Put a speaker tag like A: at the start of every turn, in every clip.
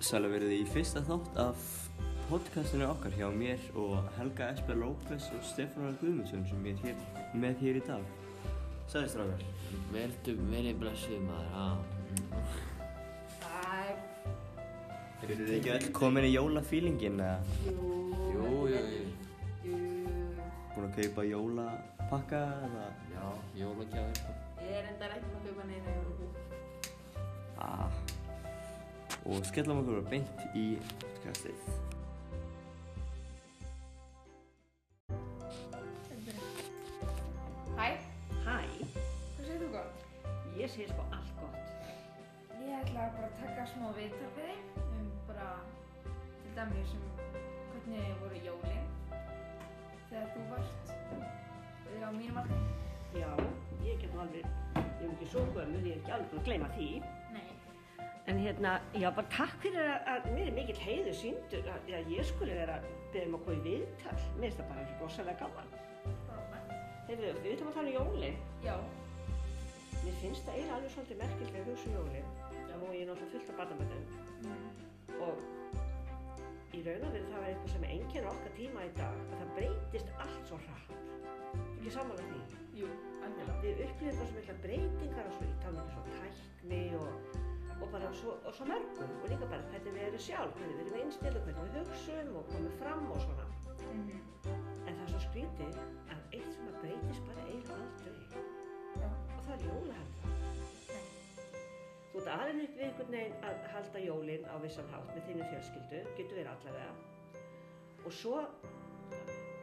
A: Sæla verið í fyrsta þátt af podcastinu okkar hjá mér og Helga Esper López og Stefán Guðmundsson sem ég er hér með hér í dag. Sæði strákar.
B: Vertu verið blessuð maður, á.
A: Eru þið ekki öll komin í jólafílingin eða
B: Jú, jú, jú.
A: búin að kaupa jólapakka eða?
B: Já, jólagjafir.
C: Ég er enda ekki að kaupa neina jólagjöf.
A: Ah. Og skellum okkur bara beint í podcastið.
C: Hæ,
D: Hæ,
C: hvað segir þú gott?
D: ég sé sko allt gott.
C: Ég ætla bara að taka smá viðtal við þig um bara til dæmis um hvernig voru jólin þegar þú varst á mínum aldri.
D: Já, ég get nú alveg, ég er ekki svo gömur, ég er ekki alveg búin að gleyma því.
C: Nei.
D: En hérna, já, bara takk fyrir að, að mér er mikill heiður síndur að, að ég skuli vera að byrja um í viðtal. Mér finnst það bara ekki rosalega gaman. Heyrðu, við ætlum að tala um jólin.
C: Já,
D: Mér finnst það eiginlega alveg svolítið merkilega að hugsa um jólin. Og ég er náttúrulega fullt af barnaböndum.
C: mm.
D: Og í raun og veru það er eitthvað sem einkennir okkar tíma í dag, að það breytist allt svo hratt. Ekki samanlega því.
C: jú, algjörlega.
D: Við upplifum bara svo mikla breytingar og svo í svo og, svo, mörgum og líka bara hvernig við erum sjálf, hvernig við erum einstilu, hvernig við hugsum og komum fram og svona.
C: Mm
D: En það er svo skrítið að eitt sem að breytist bara eiginlega aldrei
C: Já,
D: og það er jólahalda. Þú ert aðeins upp við einhvern veginn að halda jólin á vissan hátt með þínu fjölskyldu, getur verið allavega. Og svo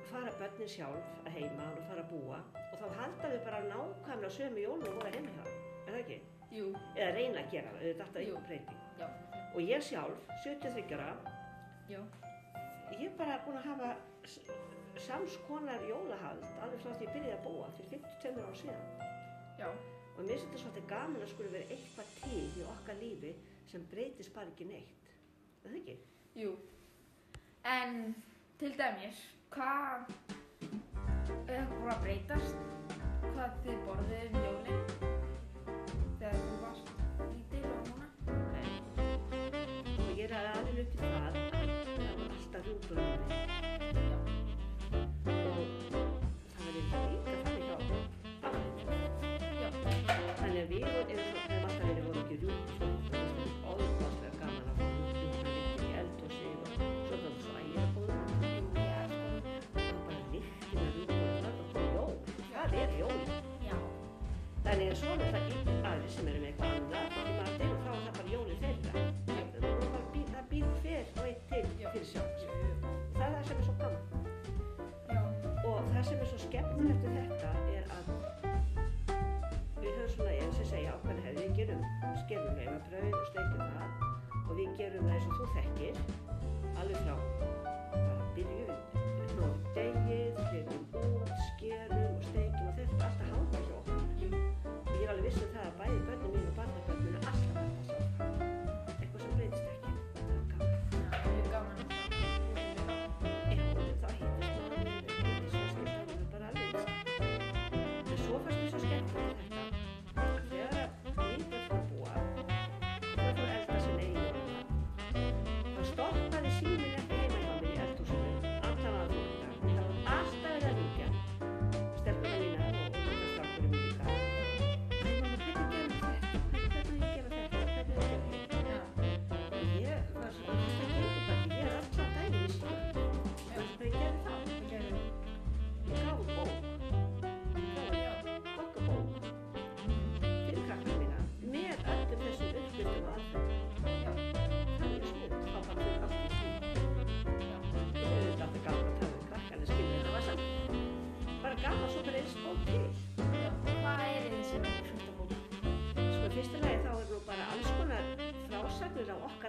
D: fara börnin sjálf að heima og fara að búa og þá halda þau bara nákvæmlega sömu jólun og voru heima hjá, er það ekki?
C: Jú,
D: Eða reyna að gera það, auðvitað alltaf
C: Jú.
D: einhver breyting.
C: já,
D: Og ég sjálf, 73 ára,
C: já,
D: ég er bara búin að hafa s- sams konar jólahald alveg frá því ég byrjaði að búa fyrir 52 ára síðan.
C: já,
D: Og mér finnst þetta svolítið gaman að skuli vera eitthvað til í okkar lífi sem breytist bara ekki neitt. Er það ekki?
C: jú. En til dæmis, hvað er eitthvað búin að breytast?
D: Það er jól.
C: já,
D: Þannig að svona það í aðri sem eru með eitthvað annað í matinn og þá er það bara jólið þeirra. Það það býr hver og einn til fyrir sjálf. Það er það sem er svo gaman.
C: já,
D: Og það sem er svo skemmtilegt við þetta er að við höfum svona, eins og segja, ákveðin hefði, við gerum skerum reyma brauð og steikjum það og við gerum það eins og þú þekkir, alveg frá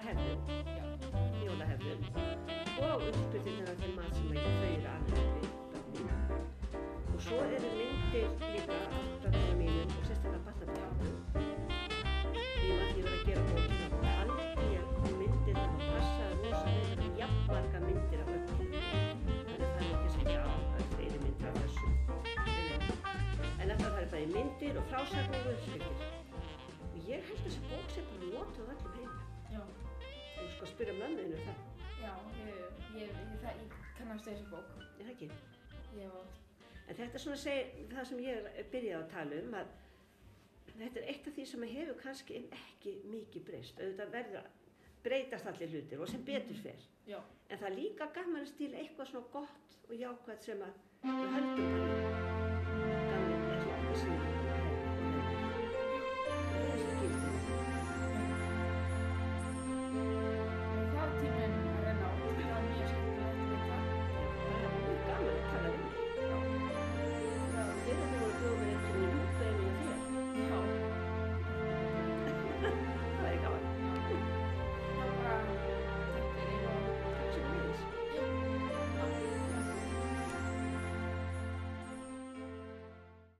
D: hefðum, jólahefðum, og uppskriftir af þeim mat sem þau eru alveg við börnin. Og svo eru myndir líka af börnum mínum og sérstaklega barnabörnum. Ég var því að vera að gera bókina og ég myndir það að passa rosa vel með jafnmarga myndir af öllu. Þannig að það er ekki að segja, já, það er fleiri myndir af þessu. En þetta það er bæði myndir og frásagnir og uppskriftir. Og ég held að þessi bók sé bara notuð á öllum heimilum.
C: Já,
D: sko spyrja mömmuðinu það,
C: Já, ég, ég, ég, ég kannast þessu bók.
D: er það ekki?
C: Var,
D: En þetta er svona seg, það sem ég er byrjað að tala um að þetta er eitt af því sem hefur kannski ekki mikið breyst. Auðvitað verður breytast allir hlutir og sem betur fer.
C: já,
D: En það er líka gaman að stíla eitthvað svona gott og jákvæmt sem að við höldum bara gaman eins og okkar síðan.